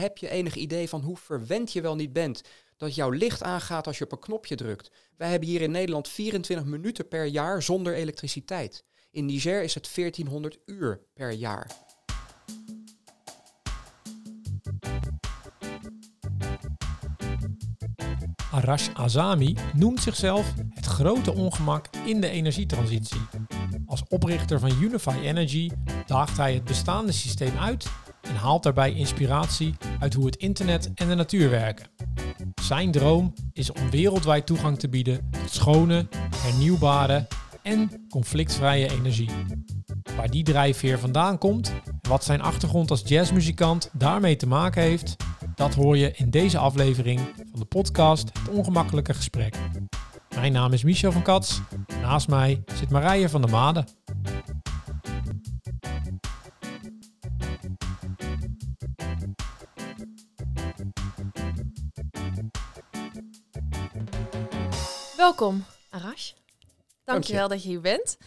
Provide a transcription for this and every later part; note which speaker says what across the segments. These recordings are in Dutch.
Speaker 1: heb je enig idee van hoe verwend je wel niet bent dat jouw licht aangaat als je op een knopje drukt. Wij hebben hier in Nederland 24 minuten per jaar zonder elektriciteit. In Niger is het 1400 uur per jaar.
Speaker 2: Arash Azami noemt zichzelf het grote ongemak in de energietransitie. Als oprichter van Unify Energy daagt hij het bestaande systeem uit haalt daarbij inspiratie uit hoe het internet en de natuur werken. Zijn droom is om wereldwijd toegang te bieden tot schone, hernieuwbare en conflictvrije energie. Waar die drijfveer vandaan komt en wat zijn achtergrond als jazzmuzikant daarmee te maken heeft, dat hoor je in deze aflevering van de podcast Het Ongemakkelijke Gesprek. Mijn naam is Michel van Kats. Naast mij zit Marije van der Made.
Speaker 3: Welkom, Arash. Dankjewel dat je hier bent.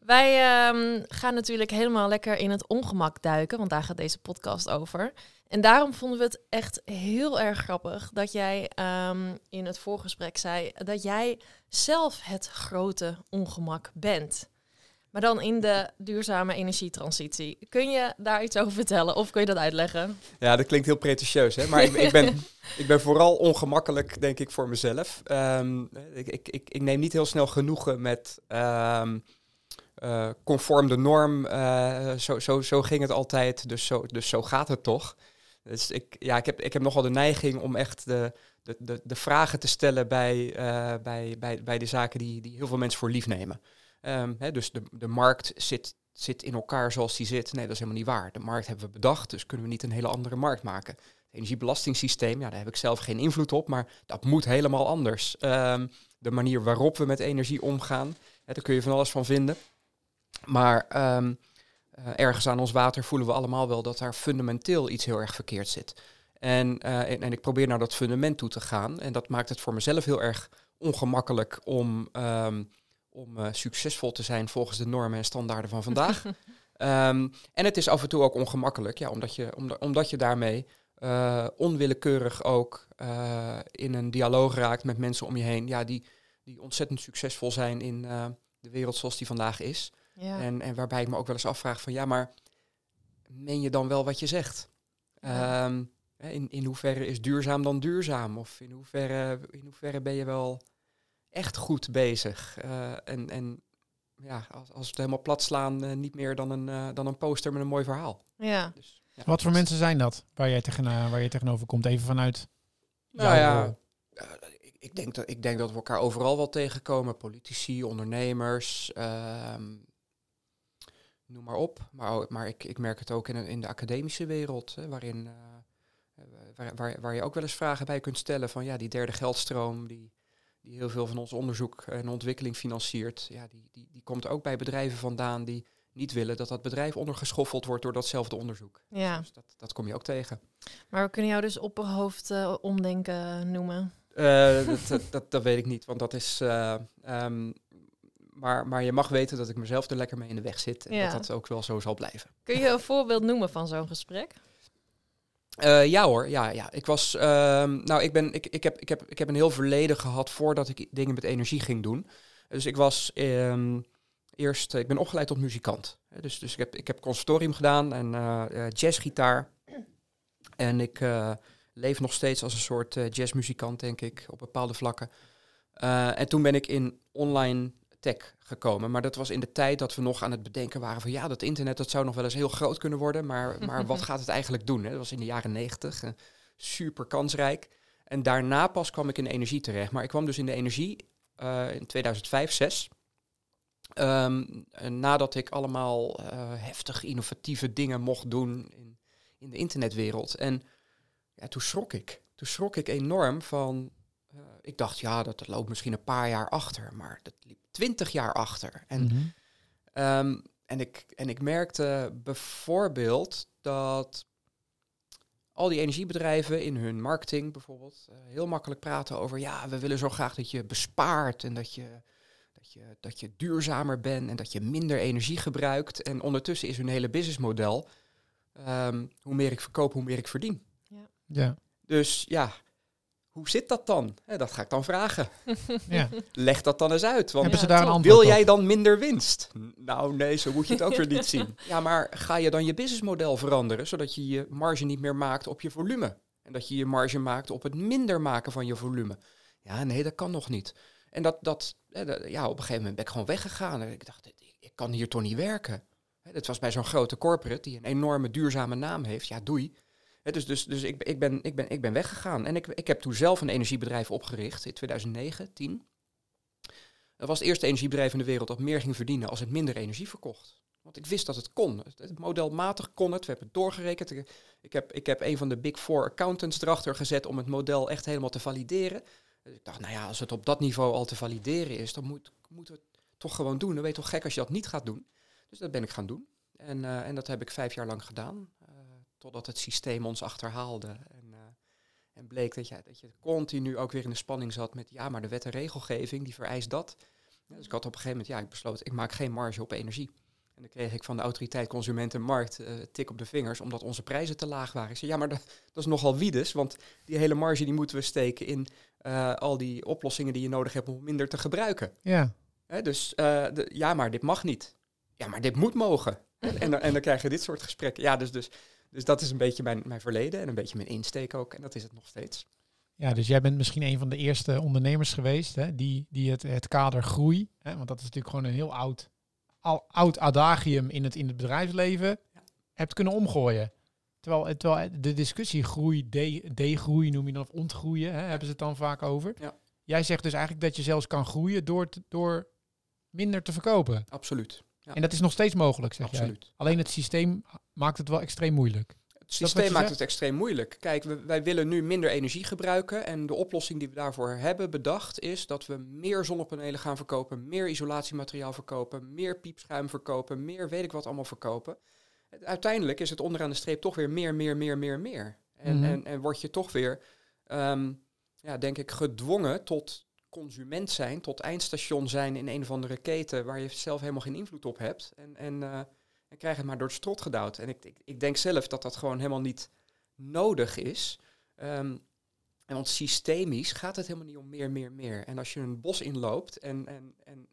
Speaker 3: Wij ehm, gaan natuurlijk helemaal lekker in het ongemak duiken, want daar gaat deze podcast over. En daarom vonden we het echt heel erg grappig dat jij ehm, in het voorgesprek zei dat jij zelf het grote ongemak bent. Maar dan in de duurzame energietransitie. Kun je daar iets over vertellen of kun je dat uitleggen?
Speaker 1: Ja, dat klinkt heel pretentieus, hè? maar ik, ik, ben, ik ben vooral ongemakkelijk, denk ik, voor mezelf. Ehm, ik, ik, ik, ik, neem niet heel snel genoegen met um, uh, conform de norm. Uh, zo, zo, zo ging het altijd, dus zo, dus zo gaat het toch. Dus ik, ja, ik, heb, ik heb nogal de neiging om echt de, de, de, de vragen te stellen bij, uh, bij, bij, bij de zaken die, die heel veel mensen voor lief nemen. Um, hè, dus de, de markt zit, zit in elkaar zoals die zit. Nee, dat is helemaal niet waar. De markt hebben we bedacht, dus kunnen we niet een hele andere markt maken. Het energiebelastingssysteem, ja, daar heb ik zelf geen invloed op, maar dat moet helemaal anders. Um, de manier waarop we met energie omgaan, hè, daar kun je van alles van vinden. Maar um, uh, ergens aan ons water voelen we allemaal wel dat daar fundamenteel iets heel erg verkeerd zit. En, uh, en, en, ik probeer naar dat fundament toe te gaan. En dat maakt het voor mezelf heel erg ongemakkelijk om, om uh, succesvol te zijn volgens de normen en standaarden van vandaag. um, en het is af en toe ook ongemakkelijk, ja, omdat, je, omdat, omdat je daarmee onwillekeurig ook in een dialoog raakt met mensen om je heen. Ja, die, die ontzettend succesvol zijn in de wereld zoals die vandaag is. Ja. En, en waarbij ik me ook wel eens afvraag van ja, maar meen je dan wel wat je zegt? Ja. Um, in, in hoeverre is duurzaam dan duurzaam? Of in hoeverre, in hoeverre ben je wel echt goed bezig? Uh, en, en ja, als, als we het helemaal plat slaan, uh, niet meer dan een, uh, dan een poster met een mooi verhaal.
Speaker 3: Ja.
Speaker 2: Dus, ja wat voor mensen zijn dat waar jij, tegen, waar je tegenover komt? Even vanuit.
Speaker 1: Nou ja, ik denk, dat, ik denk dat we elkaar overal wel tegenkomen. Politici, ondernemers, um, noem maar op. Maar, maar ik, ik merk het ook in, in de academische wereld, hè, waarin, uh, waar, waar, waar je ook wel eens vragen bij kunt stellen van ja, die derde geldstroom die, die heel veel van ons onderzoek en ontwikkeling financiert, ja, die, die, die komt ook bij bedrijven vandaan die niet willen dat dat bedrijf ondergeschoffeld wordt door datzelfde onderzoek.
Speaker 3: Ja.
Speaker 1: Dus dat, dat kom je ook tegen.
Speaker 3: Maar we kunnen jou dus opperhoofd uh, omdenken noemen.
Speaker 1: Uh, dat, dat, dat, dat, weet ik niet, want dat is. Uh, um, maar, maar je mag weten dat ik mezelf er lekker mee in de weg zit. En ja. dat dat ook wel zo zal blijven.
Speaker 3: Kun je een voorbeeld noemen van zo'n gesprek?
Speaker 1: Uh, ja hoor, ja, ja. Ik was, uh, nou, ik ben, ik, ik heb, ik heb, ik heb een heel verleden gehad voordat ik dingen met energie ging doen. Dus ik was um, eerst, ik ben opgeleid tot muzikant. Dus, dus ik heb, ik heb conservatorium gedaan en uh, jazzgitaar. En ik leef nog steeds als een soort jazzmuzikant, denk ik, op bepaalde vlakken. en toen ben ik in online tech gekomen. Maar dat was in de tijd dat we nog aan het bedenken waren van ja, dat internet dat zou nog wel eens heel groot kunnen worden. Maar, maar wat gaat het eigenlijk doen? Hè? Dat was in de jaren negentig. Uh, super kansrijk. En daarna pas kwam ik in de energie terecht. Maar ik kwam dus in de energie uh, in 2005, 6. Um, nadat ik allemaal uh, heftig innovatieve dingen mocht doen in, in de internetwereld. En ja, toen schrok ik. Toen schrok ik enorm van uh, ik dacht, ja, dat loopt misschien een paar jaar achter, maar dat liep twintig jaar achter. En, mm-hmm. um, en, ik, en ik merkte bijvoorbeeld dat al die energiebedrijven in hun marketing bijvoorbeeld uh, heel makkelijk praten over, ja, we willen zo graag dat je bespaart en dat je, dat je, dat je duurzamer bent en dat je minder energie gebruikt. En ondertussen is hun hele businessmodel, um, hoe meer ik verkoop, hoe meer ik verdien.
Speaker 3: Ja.
Speaker 1: Ja. Dus ja, hoe zit dat dan? dat ga ik dan vragen.
Speaker 2: ja.
Speaker 1: Leg dat dan eens uit.
Speaker 2: Want ze daar een
Speaker 1: wil jij dan minder winst? Nou nee, zo moet je het ook weer niet zien. Ja, maar ga je dan je businessmodel veranderen, zodat je je marge niet meer maakt op je volume? En dat je je marge maakt op het minder maken van je volume? Ja, nee, dat kan nog niet. En dat, dat, ja, op een gegeven moment ben ik gewoon weggegaan. En ik dacht, ik kan hier toch niet werken. Het was bij zo'n grote corporate die een enorme duurzame naam heeft. Ja, doei dus dus, dus ik, ik, ben, ik, ben, ik ben weggegaan. En ik, ik heb toen zelf een energiebedrijf opgericht in 2009, 10. Dat was het eerste energiebedrijf in de wereld dat meer ging verdienen als het minder energie verkocht. Want ik wist dat het kon. Het modelmatig kon het. We hebben het doorgerekend. Ik heb, ik heb een van de Big Four accountants erachter gezet om het model echt helemaal te valideren. Dus ik dacht, nou ja, als het op dat niveau al te valideren is, dan moet, moeten we het toch gewoon doen. Dan weet je toch gek als je dat niet gaat doen. Dus dat ben ik gaan doen. En, uh, en dat heb ik vijf jaar lang gedaan. Totdat het systeem ons achterhaalde. En, uh, en bleek dat je, dat je continu ook weer in de spanning zat met ja, maar de wet en regelgeving die vereist dat. dus ik had op een gegeven moment, ja, ik besloot, ik maak geen marge op energie. En dan kreeg ik van de autoriteit Consument en Markt uh, tik op de vingers, omdat onze prijzen te laag waren. Ik zei, ja, maar dat, dat is nogal wiedes, want die hele marge die moeten we steken in uh, al die oplossingen die je nodig hebt om minder te gebruiken.
Speaker 2: Ja.
Speaker 1: dus de, ja, maar dit mag niet. Ja, maar dit moet mogen. en, en dan krijg je dit soort gesprekken. Ja, dus, dus dus dat is een beetje mijn, mijn verleden en een beetje mijn insteek ook. En dat is het nog steeds.
Speaker 2: Ja, dus jij bent misschien een van de eerste ondernemers geweest hè, die, die het, het kader groei, hè, want dat is natuurlijk gewoon een heel oud, al, oud adagium in het, in het bedrijfsleven, ja. hebt kunnen omgooien. Terwijl, terwijl de discussie groei, degroei noem je dan, of ontgroeien, hè, hebben ze het dan vaak over. Ja. Jij zegt dus eigenlijk dat je zelfs kan groeien door, door minder te verkopen.
Speaker 1: Absoluut.
Speaker 2: En dat is nog steeds mogelijk, zeg Absoluut. Jij. Alleen het systeem maakt het wel extreem moeilijk.
Speaker 1: Het systeem maakt het extreem moeilijk. Kijk, we, wij willen nu minder energie gebruiken. En de oplossing die we daarvoor hebben bedacht is dat we meer zonnepanelen gaan verkopen, meer isolatiemateriaal verkopen, meer piepschuim verkopen, meer weet ik wat allemaal verkopen. Uiteindelijk is het onderaan de streep toch weer meer, meer, meer, meer, meer. En, mhm. en, en word je toch weer, um, ja, denk ik, gedwongen tot consument zijn, tot eindstation zijn in een of andere keten waar je zelf helemaal geen invloed op hebt. En, en, uh, en krijg het maar door het strot gedouwd. En ik, ik, ik, denk zelf dat dat gewoon helemaal niet nodig is. Um, en want systemisch gaat het helemaal niet om meer, meer, meer. En als je een bos inloopt en, en, en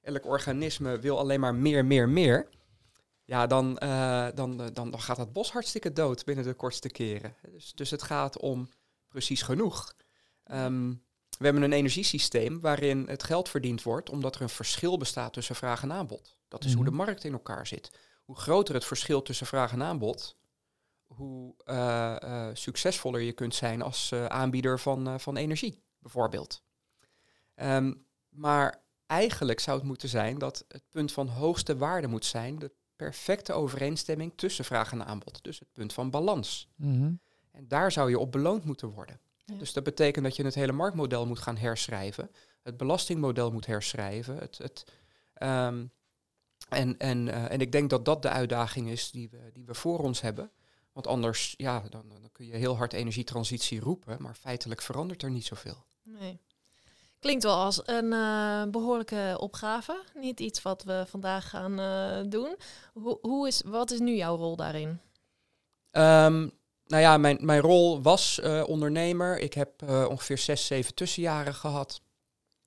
Speaker 1: elk organisme wil alleen maar meer, meer, meer. Ja, dan, uh, dan, dan, dan gaat dat bos hartstikke dood binnen de kortste keren. Dus, dus het gaat om precies genoeg. Um, we hebben een energiesysteem waarin het geld verdiend wordt omdat er een verschil bestaat tussen vraag en aanbod. Dat is hoe de mhm. markt in elkaar zit. Hoe groter het verschil tussen vraag en aanbod, hoe uh, uh, succesvoller je kunt zijn als uh, aanbieder van, van energie, bijvoorbeeld. Um, maar eigenlijk zou het moeten zijn dat het punt van hoogste waarde moet zijn de perfecte overeenstemming tussen vraag en aanbod. Dus het punt van balans. Mm En daar zou je op beloond moeten worden. Dus dat betekent dat je het hele marktmodel moet gaan herschrijven. Het belastingmodel moet herschrijven. Het, het, um, en, en, uh, en ik denk dat dat de uitdaging is die we, die we voor ons hebben. Want anders ja, dan, dan kun je heel hard energietransitie roepen, maar feitelijk verandert er niet zoveel.
Speaker 3: Nee. Klinkt wel als een uh, behoorlijke opgave. Niet iets wat we vandaag gaan uh, doen. Hoe, hoe is, wat is nu jouw rol daarin?
Speaker 1: Um, nou ja, mijn, mijn rol was uh, ondernemer. Ik heb uh, ongeveer zes, zeven tussenjaren gehad.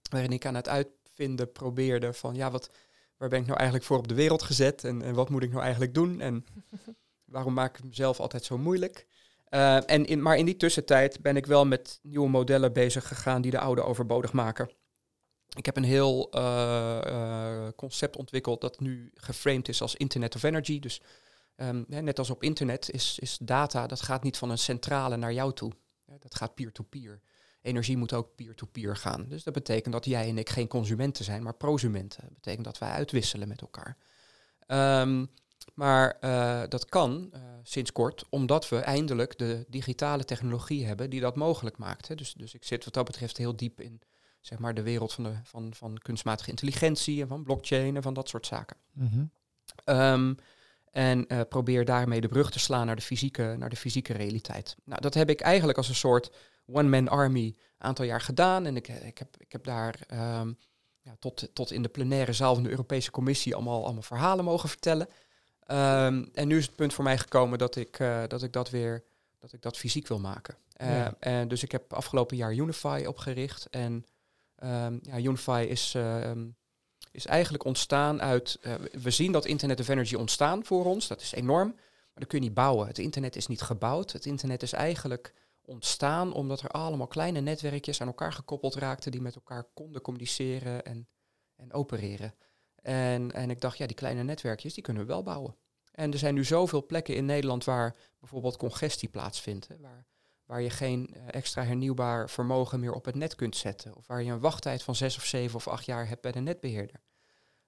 Speaker 1: Waarin ik aan het uitvinden probeerde van ja, wat, waar ben ik nou eigenlijk voor op de wereld gezet? En, en wat moet ik nou eigenlijk doen? En waarom maak ik mezelf altijd zo moeilijk? Uh, en in, maar in die tussentijd ben ik wel met nieuwe modellen bezig gegaan die de oude overbodig maken. Ik heb een heel concept ontwikkeld dat nu geframed is als Internet of Energy. Dus Um, net als op internet is, is data, dat gaat niet van een centrale naar jou toe. dat gaat peer-to-peer. Energie moet ook peer-to-peer gaan. Dus dat betekent dat jij en ik geen consumenten zijn, maar prosumenten. Dat betekent dat wij uitwisselen met elkaar. Um, maar uh, dat kan uh, sinds kort, omdat we eindelijk de digitale technologie hebben die dat mogelijk maakt. Hè. Dus, dus ik zit wat dat betreft heel diep in zeg maar, de wereld van, de, van, van kunstmatige intelligentie en van blockchain en van dat soort zaken. Mm -hmm. um, en uh, probeer daarmee de brug te slaan naar de, fysieke, naar de fysieke realiteit. Nou, dat heb ik eigenlijk als een soort one-man army een aantal jaar gedaan. En ik, ik, heb, ik heb daar um, ja, tot, tot in de plenaire zaal van de Europese Commissie allemaal, allemaal verhalen mogen vertellen. Um, en nu is het punt voor mij gekomen dat ik, uh, dat ik dat weer dat ik dat fysiek wil maken.
Speaker 2: Ja.
Speaker 1: En dus ik heb afgelopen jaar Unify opgericht. En ehm, ja, Unify is, ehm, is eigenlijk ontstaan uit. eh, we zien dat Internet of Energy ontstaan voor ons. Dat is enorm. Maar dat kun je niet bouwen. Het internet is niet gebouwd. Het internet is eigenlijk ontstaan omdat er allemaal kleine netwerkjes aan elkaar gekoppeld raakten die met elkaar konden communiceren en, en opereren. En, en ik dacht, ja, die kleine netwerkjes, die kunnen we wel bouwen. En er zijn nu zoveel plekken in Nederland waar bijvoorbeeld congestie plaatsvindt. Hè, waar, waar je geen eh, extra hernieuwbaar vermogen meer op het net kunt zetten. Of waar je een wachttijd van zes of zeven of acht jaar hebt bij de netbeheerder.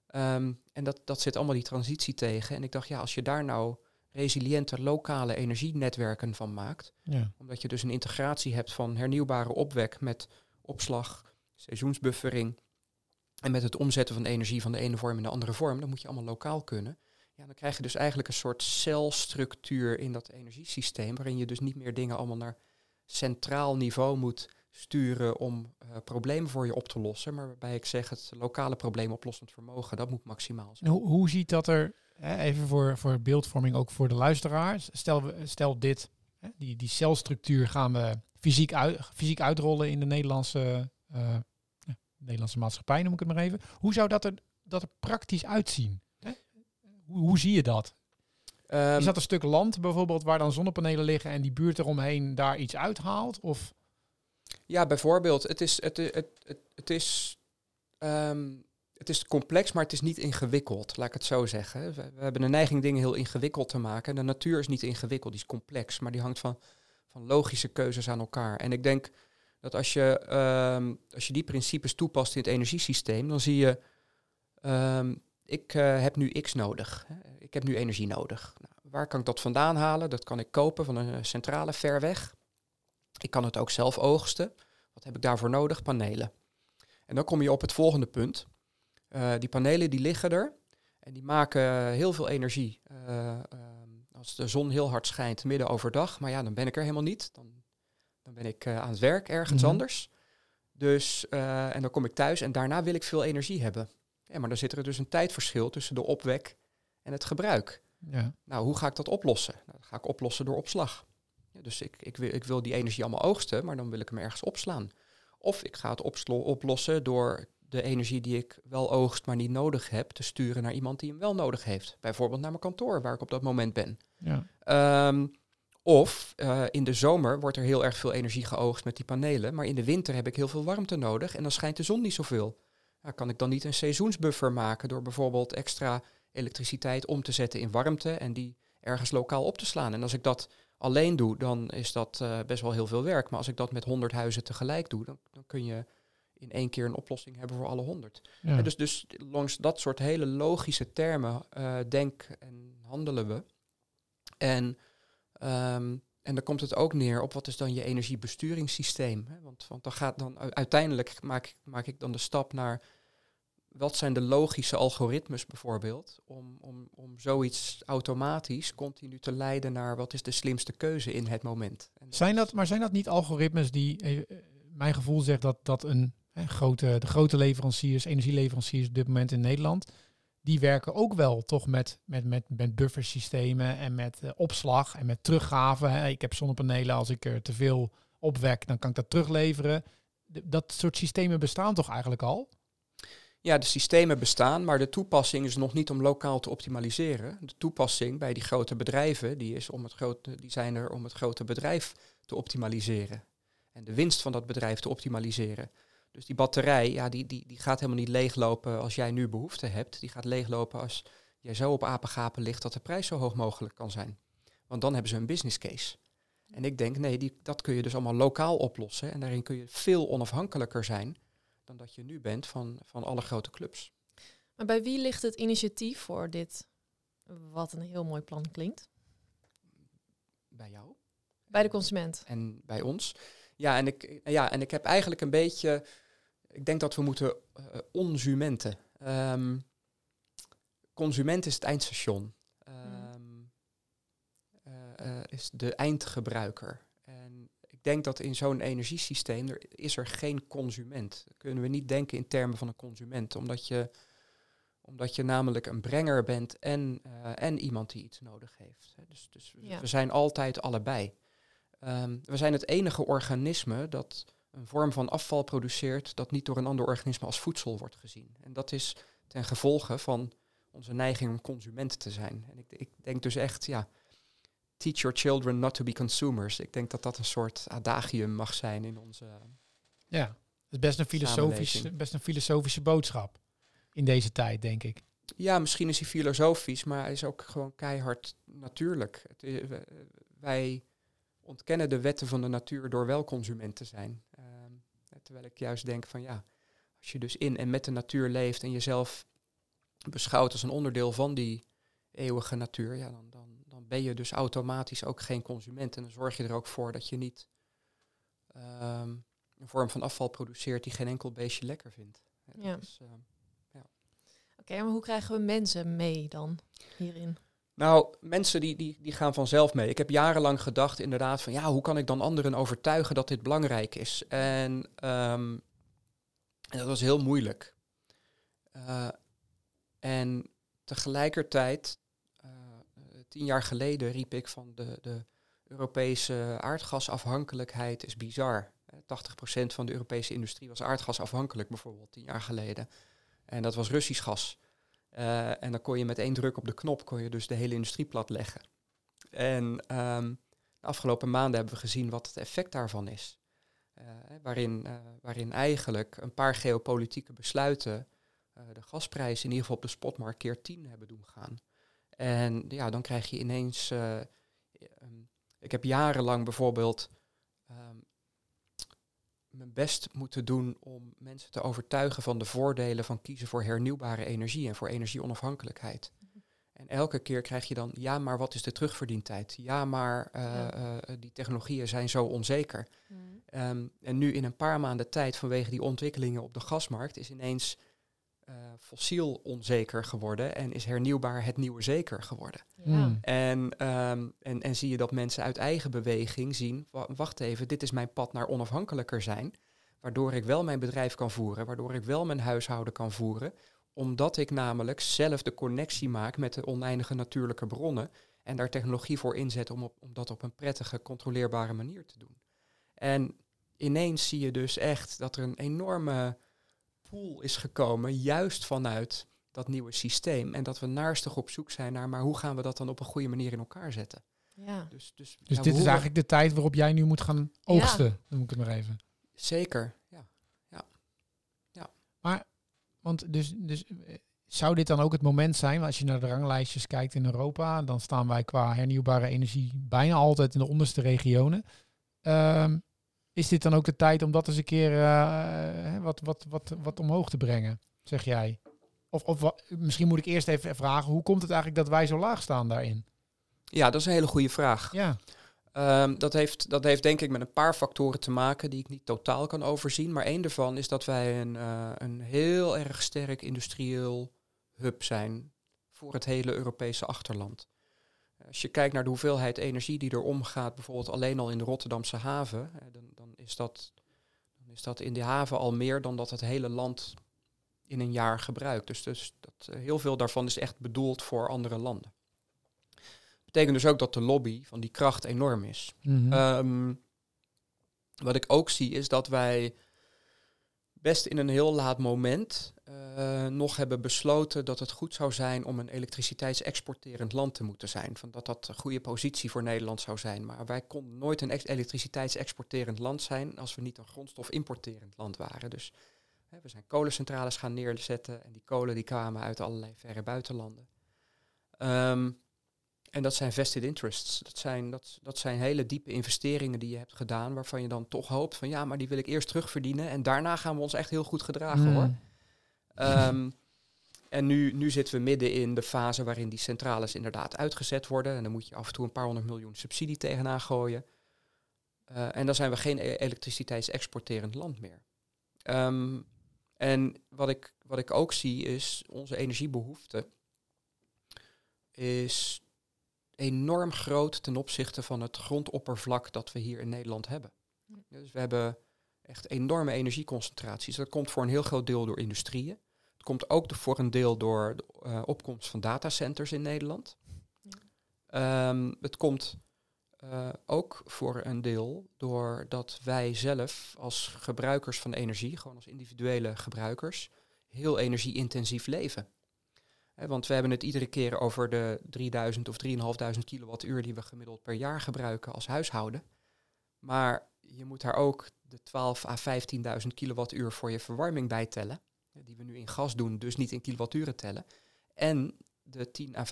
Speaker 1: Ehm, en dat, dat zit allemaal die transitie tegen. En ik dacht, ja, als je daar nou resiliënte lokale energienetwerken van maakt,
Speaker 2: Ja.
Speaker 1: omdat je dus een integratie hebt van hernieuwbare opwek met opslag, seizoensbuffering en met het omzetten van energie van de ene vorm in de andere vorm, dan moet je allemaal lokaal kunnen. Ja, dan krijg je dus eigenlijk een soort celstructuur in dat energiesysteem, waarin je dus niet meer dingen allemaal naar centraal niveau moet sturen om eh, problemen voor je op te lossen, maar waarbij ik zeg het lokale probleemoplossend vermogen, dat moet maximaal zijn.
Speaker 2: hoe, hoe ziet dat er, hè, even voor, voor beeldvorming ook voor de luisteraars, stel, we, stel dit, hè, die, die celstructuur gaan we fysiek, uit, fysiek uitrollen in de Nederlandse, eh, Nederlandse maatschappij, noem ik het maar even. Hoe zou dat er, dat er praktisch uitzien? Hè? Hoe, hoe zie je dat?
Speaker 1: Ehm,
Speaker 2: Is dat een stuk land bijvoorbeeld waar dan zonnepanelen liggen en die buurt eromheen daar iets uithaalt? Of
Speaker 1: Ja, bijvoorbeeld. Het is, het, het, het, het, is, ehm, het is complex, maar het is niet ingewikkeld, laat ik het zo zeggen. We, we hebben de neiging dingen heel ingewikkeld te maken. De natuur is niet ingewikkeld, die is complex, maar die hangt van, van logische keuzes aan elkaar. En ik denk dat als je, ehm, als je die principes toepast in het energiesysteem, dan zie je, ehm, ik eh, heb nu X nodig. Ik heb nu energie nodig. Nou, waar kan ik dat vandaan halen? Dat kan ik kopen van een eh, centrale ver weg. Ik kan het ook zelf oogsten. Wat heb ik daarvoor nodig? Panelen. En dan kom je op het volgende punt. Eh, die panelen die liggen er en die maken heel veel energie. Eh, ehm, als de zon heel hard schijnt midden overdag, maar ja, dan ben ik er helemaal niet. Dan, dan ben ik aan het werk ergens
Speaker 2: Mhm.
Speaker 1: anders. Dus, en dan kom ik thuis en daarna wil ik veel energie hebben. Ja, maar dan zit er dus een tijdverschil tussen de opwek en het gebruik.
Speaker 2: ja,
Speaker 1: Nou, hoe ga ik dat oplossen? Nou, dat ga ik oplossen door opslag. Ja, dus ik, ik, wil, ik wil die energie allemaal oogsten, maar dan wil ik hem ergens opslaan. Of ik ga het oplossen door de energie die ik wel oogst, maar niet nodig heb, te sturen naar iemand die hem wel nodig heeft. Bijvoorbeeld naar mijn kantoor, waar ik op dat moment ben.
Speaker 2: ja,
Speaker 1: Ehm, of eh, in de zomer wordt er heel erg veel energie geoogst met die panelen, maar in de winter heb ik heel veel warmte nodig en dan schijnt de zon niet zoveel. Nou, kan ik dan niet een seizoensbuffer maken door bijvoorbeeld extra elektriciteit om te zetten in warmte en die ergens lokaal op te slaan? En als ik dat alleen doe, dan is dat eh, best wel heel veel werk. Maar als ik dat met 100 huizen tegelijk doe, dan, dan kun je in één keer een oplossing hebben voor alle 100.
Speaker 2: ja.
Speaker 1: Ja, dus, dus langs dat soort hele logische termen uh, denk en handelen we. En, um, en dan komt het ook neer op wat is dan je energiebesturingssysteem. Hè? Want, want dan gaat dan uiteindelijk maak, maak ik dan de stap naar wat zijn de logische algoritmes bijvoorbeeld, om, om, om zoiets automatisch continu te leiden naar wat is de slimste keuze in het moment.
Speaker 2: Zijn dat, maar zijn dat niet algoritmes die, eh, mijn gevoel zegt dat, dat een grote, de grote leveranciers, energieleveranciers op dit moment in Nederland, die werken ook wel toch met, met, met, met buffersystemen en met uh, opslag en met teruggave. Hè. Ik heb zonnepanelen, als ik er te veel opwek, dan kan ik dat terugleveren. De, dat soort systemen bestaan toch eigenlijk al?
Speaker 1: Ja, de systemen bestaan, maar de toepassing is nog niet om lokaal te optimaliseren. De toepassing bij die grote bedrijven, die, is om het grote, die zijn er om het grote bedrijf te optimaliseren. En de winst van dat bedrijf te optimaliseren. Dus die batterij, ja, die, die, die gaat helemaal niet leeglopen als jij nu behoefte hebt. Die gaat leeglopen als jij zo op apengapen ligt dat de prijs zo hoog mogelijk kan zijn. Want dan hebben ze een business case. En ik denk, nee, die, dat kun je dus allemaal lokaal oplossen. En daarin kun je veel onafhankelijker zijn dan dat je nu bent van, van alle grote clubs.
Speaker 3: Maar bij wie ligt het initiatief voor dit, wat een heel mooi plan klinkt?
Speaker 1: Bij jou.
Speaker 3: Bij de consument.
Speaker 1: En bij ons. Ja, en ik, ja, en ik heb eigenlijk een beetje. Ik denk dat we moeten uh, onsumenten. Um, consument is het eindstation. Um, uh, uh, is de eindgebruiker. Ik denk dat in zo'n energiesysteem er is er geen consument. Kunnen we niet denken in termen van een consument, omdat je, omdat je namelijk een brenger bent en, uh, en iemand die iets nodig heeft. Dus, dus
Speaker 3: Ja.
Speaker 1: we zijn altijd allebei. Ehm, we zijn het enige organisme dat een vorm van afval produceert dat niet door een ander organisme als voedsel wordt gezien. En dat is ten gevolge van onze neiging om consument te zijn. En ik, ik denk dus echt, ja, teach your children not to be consumers. Ik denk dat dat een soort adagium mag zijn in onze.
Speaker 2: Ja, dat is best een, filosofisch, best een filosofische boodschap in deze tijd, denk ik.
Speaker 1: Ja, misschien is hij filosofisch, maar hij is ook gewoon keihard natuurlijk. Het, wij ontkennen de wetten van de natuur door wel consument te zijn. Ehm, terwijl ik juist denk van ja, als je dus in en met de natuur leeft en jezelf beschouwt als een onderdeel van die eeuwige natuur, ja, dan, dan ben je dus automatisch ook geen consument. En dan zorg je er ook voor dat je niet ehm, een vorm van afval produceert die geen enkel beestje lekker vindt.
Speaker 3: Ja. Ehm, ja. Oké, maar hoe krijgen we mensen mee dan hierin?
Speaker 1: Nou, mensen die, die, die gaan vanzelf mee. Ik heb jarenlang gedacht inderdaad van ja, hoe kan ik dan anderen overtuigen dat dit belangrijk is? En, ehm, en dat was heel moeilijk. Uh, en tegelijkertijd, tien jaar geleden riep ik van de, de Europese aardgasafhankelijkheid is bizar. 80% van de Europese industrie was aardgasafhankelijk bijvoorbeeld tien jaar geleden. En dat was Russisch gas. Uh, en dan kon je met één druk op de knop kon je dus de hele industrie platleggen. En um, de afgelopen maanden hebben we gezien wat het effect daarvan is. Uh, waarin, waarin eigenlijk een paar geopolitieke besluiten de gasprijs in ieder geval op de spotmarkt keer 10 hebben doen gaan. En ja, dan krijg je ineens. Um, ik heb jarenlang bijvoorbeeld um, mijn best moeten doen om mensen te overtuigen van de voordelen van kiezen voor hernieuwbare energie en voor energieonafhankelijkheid. Mhm. En elke keer krijg je dan, ja, maar wat is de terugverdientijd? Ja, maar uh, uh, die technologieën zijn zo onzeker. Mm. Um, en nu in een paar maanden tijd, vanwege die ontwikkelingen op de gasmarkt, is ineens uh, fossiel onzeker geworden en is hernieuwbaar het nieuwe zeker geworden. Ja. En, um, en, en zie je dat mensen uit eigen beweging zien, wacht even, dit is mijn pad naar onafhankelijker zijn, waardoor ik wel mijn bedrijf kan voeren, waardoor ik wel mijn huishouden kan voeren, omdat ik namelijk zelf de connectie maak met de oneindige natuurlijke bronnen en daar technologie voor inzet om, op, om dat op een prettige, controleerbare manier te doen. En ineens zie je dus echt dat er een enorme pool is gekomen, juist vanuit dat nieuwe systeem. En dat we naarstig op zoek zijn naar, maar hoe gaan we dat dan op een goede manier in elkaar zetten?
Speaker 3: Ja.
Speaker 2: Dus, dus, dus dit is eigenlijk de tijd waarop jij nu moet gaan oogsten, ja. noem ik het maar even.
Speaker 1: Zeker, ja. ja.
Speaker 2: ja. Maar, want dus, dus eh, zou dit dan ook het moment zijn, als je naar de ranglijstjes kijkt in Europa, dan staan wij qua hernieuwbare energie bijna altijd in de onderste regionen. Um, is dit dan ook de tijd om dat eens een keer uh, wat, wat, wat, wat omhoog te brengen, zeg jij? Of, of misschien moet ik eerst even vragen, hoe komt het eigenlijk dat wij zo laag staan daarin?
Speaker 1: Ja, dat is een hele goede vraag.
Speaker 2: Ja.
Speaker 1: Um, dat, heeft, dat heeft denk ik met een paar factoren te maken die ik niet totaal kan overzien. Maar één daarvan is dat wij een, uh, een heel erg sterk industrieel hub zijn voor het hele Europese achterland. Als je kijkt naar de hoeveelheid energie die er omgaat, bijvoorbeeld alleen al in de Rotterdamse haven, dan, dan, is dat, dan is dat in de haven al meer dan dat het hele land in een jaar gebruikt. Dus, dus dat, eh, heel veel daarvan is echt bedoeld voor andere landen. Betekent dus ook dat de lobby van die kracht enorm is.
Speaker 2: Mm-hmm.
Speaker 1: Um, wat ik ook zie is dat wij best in een heel laat moment uh, nog hebben besloten dat het goed zou zijn om een elektriciteitsexporterend land te moeten zijn. Van dat dat een goede positie voor Nederland zou zijn. Maar wij konden nooit een elektriciteitsexporterend land zijn als we niet een grondstofimporterend land waren. Dus hè, we zijn kolencentrales gaan neerzetten en die kolen die kwamen uit allerlei verre buitenlanden. Um, en dat zijn vested interests. Dat zijn, dat, dat zijn hele diepe investeringen die je hebt gedaan, waarvan je dan toch hoopt van ja, maar die wil ik eerst terugverdienen en daarna gaan we ons echt heel goed gedragen
Speaker 2: Mm.
Speaker 1: hoor. Um, en nu, nu zitten we midden in de fase waarin die centrales inderdaad uitgezet worden. En dan moet je af en toe een paar honderd miljoen subsidie tegenaan gooien. Uh, en dan zijn we geen e- elektriciteitsexporterend land meer. Um, en wat ik, wat ik ook zie is onze energiebehoefte is enorm groot ten opzichte van het grondoppervlak dat we hier in Nederland hebben. Dus we hebben echt enorme energieconcentraties. Dat komt voor een heel groot deel door industrieën. Het komt ook voor een deel door de uh, opkomst van datacenters in Nederland. Ja. Um, het komt uh, ook voor een deel doordat wij zelf als gebruikers van energie, gewoon als individuele gebruikers, heel energie-intensief leven. Want we hebben het iedere keer over de 3000 of 3500 kilowattuur die we gemiddeld per jaar gebruiken als huishouden. Maar je moet daar ook de 12 à 15.000 kilowattuur voor je verwarming bij tellen. Die we nu in gas doen, dus niet in kilowatturen tellen. En de 10 à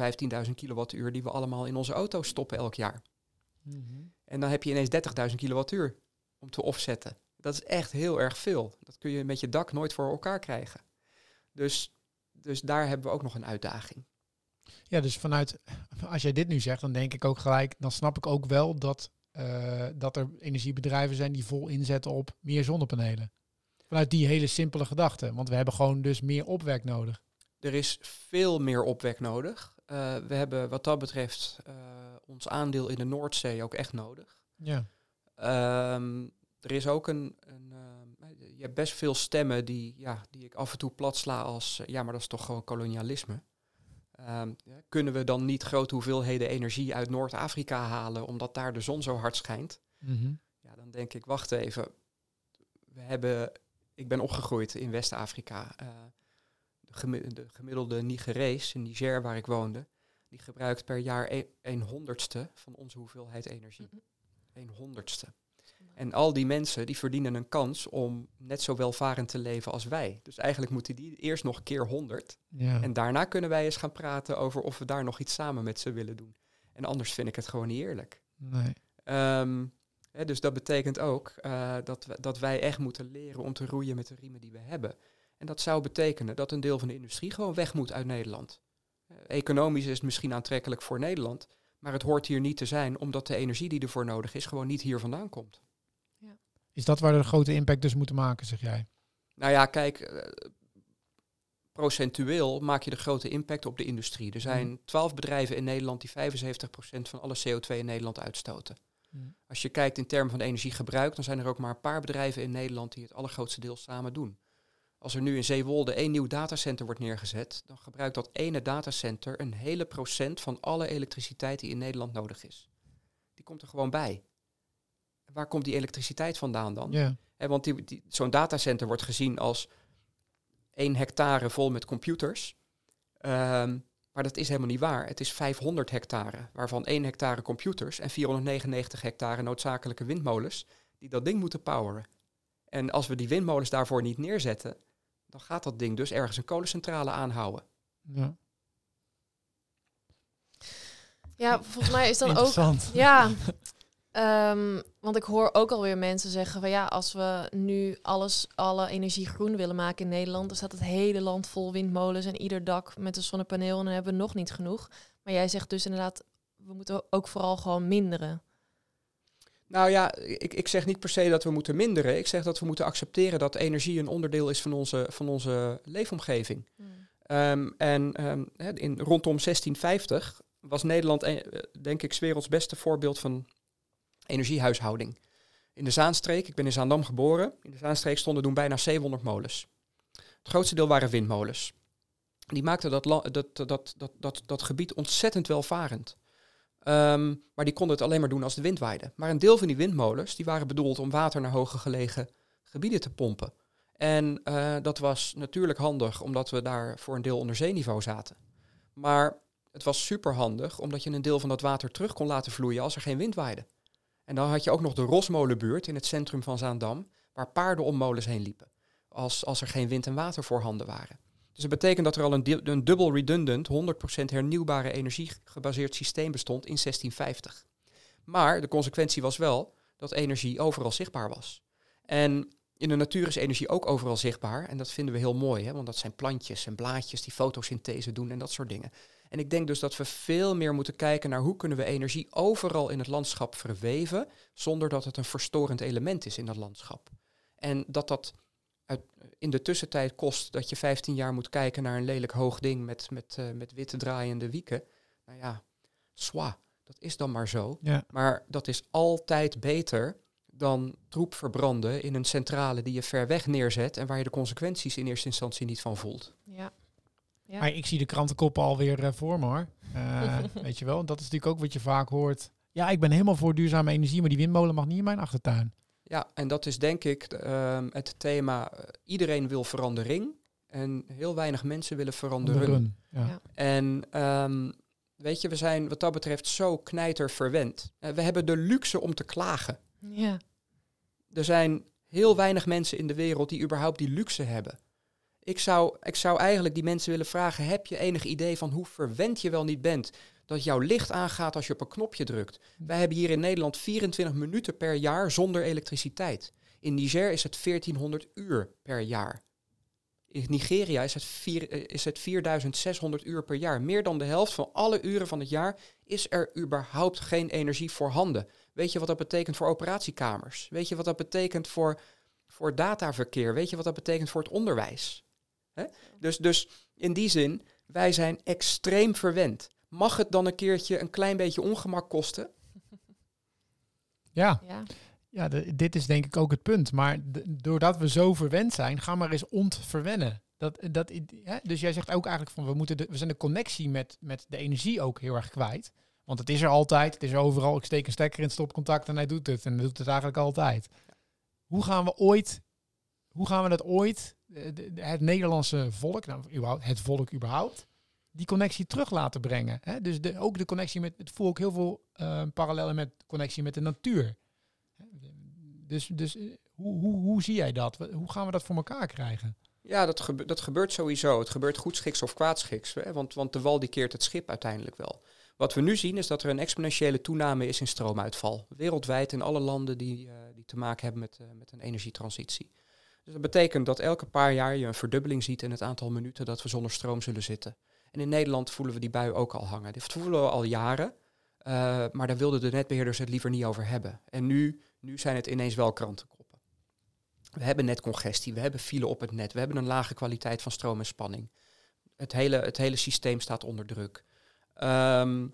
Speaker 1: 15.000 kilowattuur die we allemaal in onze auto stoppen elk jaar. Mhm. En dan heb je ineens 30.000 kilowattuur om te offsetten. Dat is echt heel erg veel. Dat kun je met je dak nooit voor elkaar krijgen. Dus, dus daar hebben we ook nog een uitdaging.
Speaker 2: Ja, dus vanuit, als jij dit nu zegt, dan denk ik ook gelijk, dan snap ik ook wel dat, uh, dat er energiebedrijven zijn die vol inzetten op meer zonnepanelen. Vanuit die hele simpele gedachte. Want we hebben gewoon dus meer opwek nodig.
Speaker 1: Er is veel meer opwek nodig. Uh, we hebben wat dat betreft uh, ons aandeel in de Noordzee ook echt nodig. Ja. Um, er is ook een, een je hebt best veel stemmen die, ja, die ik af en toe plat sla als, ja, maar dat is toch gewoon kolonialisme. Um, ja, kunnen we dan niet grote hoeveelheden energie uit Noord-Afrika halen omdat daar de zon zo hard schijnt? Mm -hmm. Ja, dan denk ik, wacht even. We hebben, ik ben opgegroeid in West-Afrika de gemiddelde Nigerees in Niger, waar ik woonde, die gebruikt per jaar een, een honderdste van onze hoeveelheid energie. Een honderdste. En al die mensen die verdienen een kans om net zo welvarend te leven als wij. Dus eigenlijk moeten die eerst nog keer honderd. Ja. En daarna kunnen wij eens gaan praten over of we daar nog iets samen met ze willen doen. En anders vind ik het gewoon niet eerlijk. Nee. Ehm, hè, dus dat betekent ook uh, dat, we, dat wij echt moeten leren om te roeien met de riemen die we hebben. En dat zou betekenen dat een deel van de industrie gewoon weg moet uit Nederland. Uh, economisch is het misschien aantrekkelijk voor Nederland, maar het hoort hier niet te zijn omdat de energie die ervoor nodig is gewoon niet hier vandaan komt.
Speaker 2: Is dat waar de grote impact dus moeten maken, zeg jij?
Speaker 1: Nou ja, kijk, uh, procentueel maak je de grote impact op de industrie. Er zijn mm. twaalf bedrijven in Nederland die 75% van alle CO2 in Nederland uitstoten. Mm. Als je kijkt in termen van energiegebruik, dan zijn er ook maar een paar bedrijven in Nederland die het allergrootste deel samen doen. Als er nu in Zeewolde één nieuw datacenter wordt neergezet, dan gebruikt dat ene datacenter een hele procent van alle elektriciteit die in Nederland nodig is. Die komt er gewoon bij. Waar komt die elektriciteit vandaan dan? Ja. want die, zo'n datacenter wordt gezien als één hectare vol met computers. Um, maar dat is helemaal niet waar. Het is 500 hectare, waarvan 1 hectare computers en 499 hectare noodzakelijke windmolens die dat ding moeten poweren. En als we die windmolens daarvoor niet neerzetten, dan gaat dat ding dus ergens een kolencentrale aanhouden. Ja.
Speaker 3: Ja, volgens mij is dan ook. Ja. Um, want ik hoor ook alweer mensen zeggen van ja, als we nu alles, alle energie groen willen maken in Nederland, dan staat het hele land vol windmolens en ieder dak met een zonnepaneel en dan hebben we nog niet genoeg. Maar jij zegt dus inderdaad, we moeten ook vooral gewoon minderen.
Speaker 1: Nou ja, ik, ik zeg niet per se dat we moeten minderen. Ik zeg dat we moeten accepteren dat energie een onderdeel is van onze, van onze leefomgeving. Hmm. Ehm, en um, in, rondom 1650 was Nederland, eh, denk ik, werelds beste voorbeeld van energiehuishouding. In de Zaanstreek, ik ben in Zaandam geboren, in de Zaanstreek stonden toen bijna 700 molens. Het grootste deel waren windmolens. Die maakten dat, dat, dat, dat, dat, gebied ontzettend welvarend. Ehm, maar die konden het alleen maar doen als de wind waaide. Maar een deel van die windmolens die waren bedoeld om water naar hoger gelegen gebieden te pompen. En uh, dat was natuurlijk handig omdat we daar voor een deel onder zeeniveau zaten. Maar het was super handig omdat je een deel van dat water terug kon laten vloeien als er geen wind waaide. En dan had je ook nog de Rosmolenbuurt in het centrum van Zaandam, waar paarden om molens heen liepen. Als, als er geen wind en water voorhanden waren. Dus dat betekent dat er al een, een dubbel redundant, 100% hernieuwbare energie gebaseerd systeem bestond in 1650. Maar de consequentie was wel dat energie overal zichtbaar was. En in de natuur is energie ook overal zichtbaar. En dat vinden we heel mooi, hè? want dat zijn plantjes en blaadjes die fotosynthese doen en dat soort dingen. En ik denk dus dat we veel meer moeten kijken naar hoe kunnen we energie overal in het landschap verweven, zonder dat het een verstorend element is in dat landschap. En dat dat in de tussentijd kost dat je 15 jaar moet kijken naar een lelijk hoog ding met, met, uh, met witte draaiende wieken. Nou ja, swa, dat is dan maar zo. Ja. Maar dat is altijd beter dan troep verbranden in een centrale die je ver weg neerzet en waar je de consequenties in eerste instantie niet van voelt.
Speaker 3: Ja.
Speaker 2: Ja. ik zie de krantenkoppen alweer uh, voor me hoor. Uh, weet je wel, dat is natuurlijk ook wat je vaak hoort ja, ik ben helemaal voor duurzame energie, maar die windmolen mag niet in mijn achtertuin.
Speaker 1: Ja, en dat is denk ik ehm, het thema. eh, iedereen wil verandering en heel weinig mensen willen veranderen.
Speaker 2: Run, Ja.
Speaker 3: Ja.
Speaker 1: En ehm, weet je, we zijn wat dat betreft zo knijter verwend. Eh, we hebben de luxe om te klagen.
Speaker 3: Ja.
Speaker 1: Er zijn heel weinig mensen in de wereld die überhaupt die luxe hebben. Ik zou, ik zou eigenlijk die mensen willen vragen: heb je enig idee van hoe verwend je wel niet bent? Dat jouw licht aangaat als je op een knopje drukt. Wij hebben hier in Nederland 24 minuten per jaar zonder elektriciteit. In Niger is het 1400 uur per jaar. In Nigeria is het, eh, is het 4600 uur per jaar. Meer dan de helft van alle uren van het jaar is er überhaupt geen energie voorhanden. Weet je wat dat betekent voor operatiekamers? Weet je wat dat betekent voor, voor dataverkeer? Weet je wat dat betekent voor het onderwijs? Hè? Dus, dus in die zin, wij zijn extreem verwend. Mag het dan een keertje een klein beetje ongemak kosten?
Speaker 2: Ja,
Speaker 3: ja.
Speaker 2: ja de- dit is denk ik ook het punt. Maar doordat we zo verwend zijn, ga maar eens ontverwennen. Dat, dat, hè? Dus jij zegt ook eigenlijk van we, moeten de, we zijn de connectie met, met de energie ook heel erg kwijt. Want het is er altijd, het is er overal. Ik steek een stekker in het stopcontact en hij doet het. En hij doet het eigenlijk altijd. Hoe gaan we ooit, hoe gaan we dat ooit, de- het Nederlandse volk, nou, het volk überhaupt, die connectie terug laten brengen? Hè? Dus de, ook de connectie met, het voel ook heel veel eh, parallellen met connectie met de natuur. Dus, dus eh, hoe, hoe, hoe zie jij dat? Hoe gaan we dat voor elkaar krijgen?
Speaker 1: Ja, dat, dat gebeurt sowieso. Het gebeurt goedschiks of kwaadschiks. Hè? Want, want de wal die keert het schip uiteindelijk wel. Wat we nu zien is dat er een exponentiële toename is in stroomuitval. Wereldwijd in alle landen die, eh, die te maken hebben met, eh, met een energietransitie. Dus dat betekent dat elke paar jaar je een verdubbeling ziet in het aantal minuten dat we zonder stroom zullen zitten. En in Nederland voelen we die bui ook al hangen. Dit voelen we al jaren. eh, maar daar wilden de netbeheerders het liever niet over hebben. En nu, nu zijn het ineens wel krantenkoppen. We hebben netcongestie, we hebben file op het net, we hebben een lage kwaliteit van stroom en spanning. Het hele, het hele systeem staat onder druk. Ehm,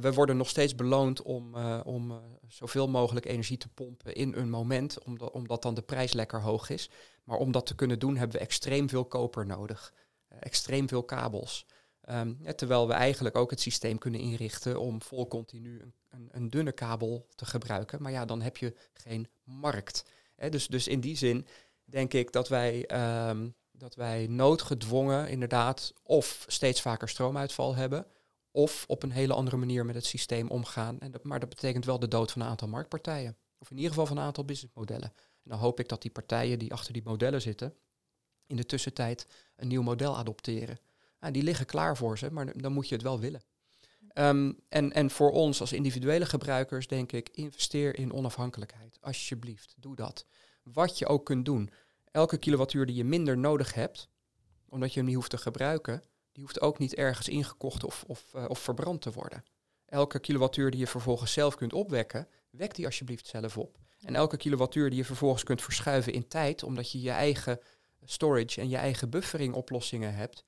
Speaker 1: we worden nog steeds beloond om, eh, om eh, zoveel mogelijk energie te pompen in een moment, omdat, omdat dan de prijs lekker hoog is. Maar om dat te kunnen doen hebben we extreem veel koper nodig, eh, extreem veel kabels. Ehm, terwijl we eigenlijk ook het systeem kunnen inrichten om vol continu een, een, een dunne kabel te gebruiken. Maar ja, dan heb je geen markt. Hè, dus, dus in die zin denk ik dat wij, ehm, dat wij noodgedwongen inderdaad of steeds vaker stroomuitval hebben, of op een hele andere manier met het systeem omgaan. En dat, maar dat betekent wel de dood van een aantal marktpartijen. Of in ieder geval van een aantal businessmodellen. En dan hoop ik dat die partijen die achter die modellen zitten, in de tussentijd een nieuw model adopteren. Die liggen klaar voor ze, maar dan moet je het wel willen. Ehm, en, en voor ons als individuele gebruikers denk ik, investeer in onafhankelijkheid. Alsjeblieft, doe dat. Wat je ook kunt doen. Elke kilowattuur die je minder nodig hebt, omdat je hem niet hoeft te gebruiken, die hoeft ook niet ergens ingekocht of, of, eh, of verbrand te worden. Elke kilowattuur die je vervolgens zelf kunt opwekken, wek die alsjeblieft zelf op. En elke kilowattuur die je vervolgens kunt verschuiven in tijd, omdat je je eigen storage en je eigen buffering oplossingen hebt,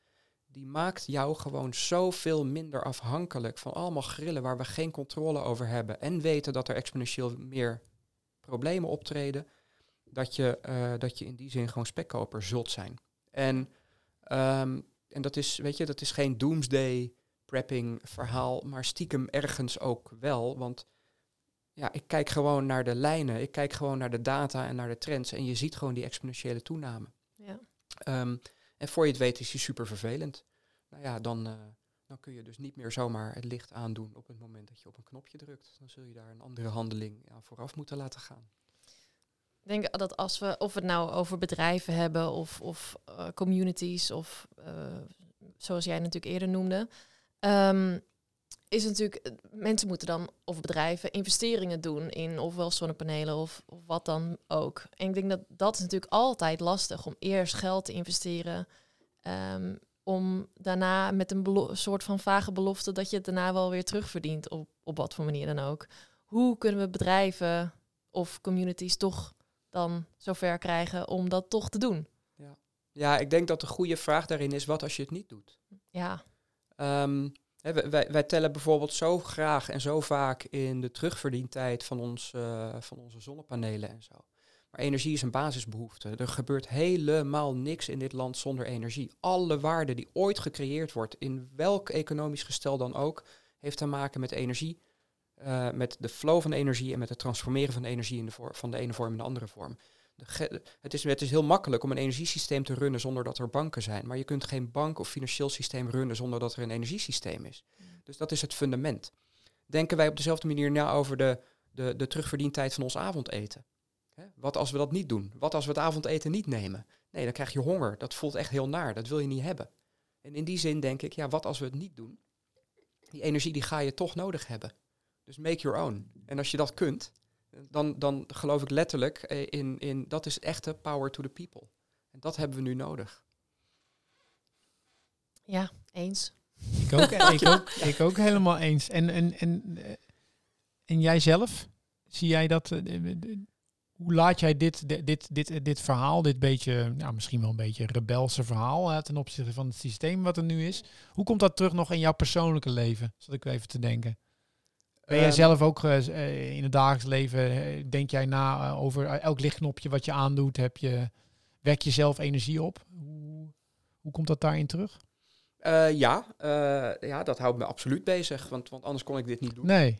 Speaker 1: die maakt jou gewoon zoveel minder afhankelijk van allemaal grillen waar we geen controle over hebben. En weten dat er exponentieel meer problemen optreden, dat je, eh, dat je in die zin gewoon spekkoper zult zijn. En, ehm, en dat is, weet je, dat is geen doomsday prepping verhaal, maar stiekem ergens ook wel. Want ja, ik kijk gewoon naar de lijnen, ik kijk gewoon naar de data en naar de trends en je ziet gewoon die exponentiële toename.
Speaker 3: Ja.
Speaker 1: Ehm, en voor je het weet is die super vervelend. Nou ja, dan, eh, dan kun je dus niet meer zomaar het licht aandoen op het moment dat je op een knopje drukt. Dan zul je daar een andere handeling aan vooraf moeten laten gaan.
Speaker 3: Ik denk dat als we, of we het nou over bedrijven hebben of, of eh, communities, of eh, zoals jij natuurlijk eerder noemde, ehm, is natuurlijk, eh, mensen moeten dan, of bedrijven, investeringen doen in ofwel zonnepanelen of, of wat dan ook. En ik denk dat dat is natuurlijk altijd lastig om eerst geld te investeren, ehm, om daarna met een soort van vage belofte dat je het daarna wel weer terugverdient, op, op wat voor manier dan ook. Hoe kunnen we bedrijven of communities toch dan zover krijgen om dat toch te doen?
Speaker 1: Ja, ik denk dat de goede vraag daarin is, wat als je het niet doet?
Speaker 3: Ja,
Speaker 1: Ehm, wij, tellen bijvoorbeeld zo graag en zo vaak in de terugverdientijd van, eh, van onze zonnepanelen en zo. Maar energie is een basisbehoefte. Er gebeurt helemaal niks in dit land zonder energie. Alle waarde die ooit gecreëerd wordt, in welk economisch gestel dan ook, heeft te maken met energie. eh, met de flow van energie en met het transformeren van energie in de van de ene vorm in de andere vorm. Het, is, het is heel makkelijk om een energiesysteem te runnen zonder dat er banken zijn. Maar je kunt geen bank of financieel systeem runnen zonder dat er een energiesysteem is. Mm. Dus dat is het fundament. Denken wij op dezelfde manier na over de, de, de terugverdientijd van ons avondeten? Hè? Wat als we dat niet doen? Wat als we het avondeten niet nemen? Nee, dan krijg je honger. Dat voelt echt heel naar. Dat wil je niet hebben. En in die zin denk ik, ja, wat als we het niet doen? Die energie die ga je toch nodig hebben. Dus make your own. En als je dat kunt, dan, dan geloof ik letterlijk eh, in, in dat is echte power to the people. En dat hebben we nu nodig.
Speaker 3: Ja, eens.
Speaker 2: Ik ook, ik ook, ik ook helemaal eens. En, en, en, eh, en jij zelf, zie jij dat? Eh, hoe laat jij dit, dit, dit, dit, verhaal, dit beetje, nou, misschien wel een beetje rebelse verhaal ten opzichte van het systeem wat er nu is, hoe komt dat terug nog in jouw persoonlijke leven? Zat ik even te denken. Ben jij ehm, zelf ook uh, in het dagelijks leven, denk jij na over elk lichtknopje wat je aandoet, heb je, wek je zelf energie op? Hoe, hoe komt dat daarin terug?
Speaker 1: ja, ja, dat houdt me absoluut bezig, want, want anders kon ik dit niet doen.
Speaker 2: Nee.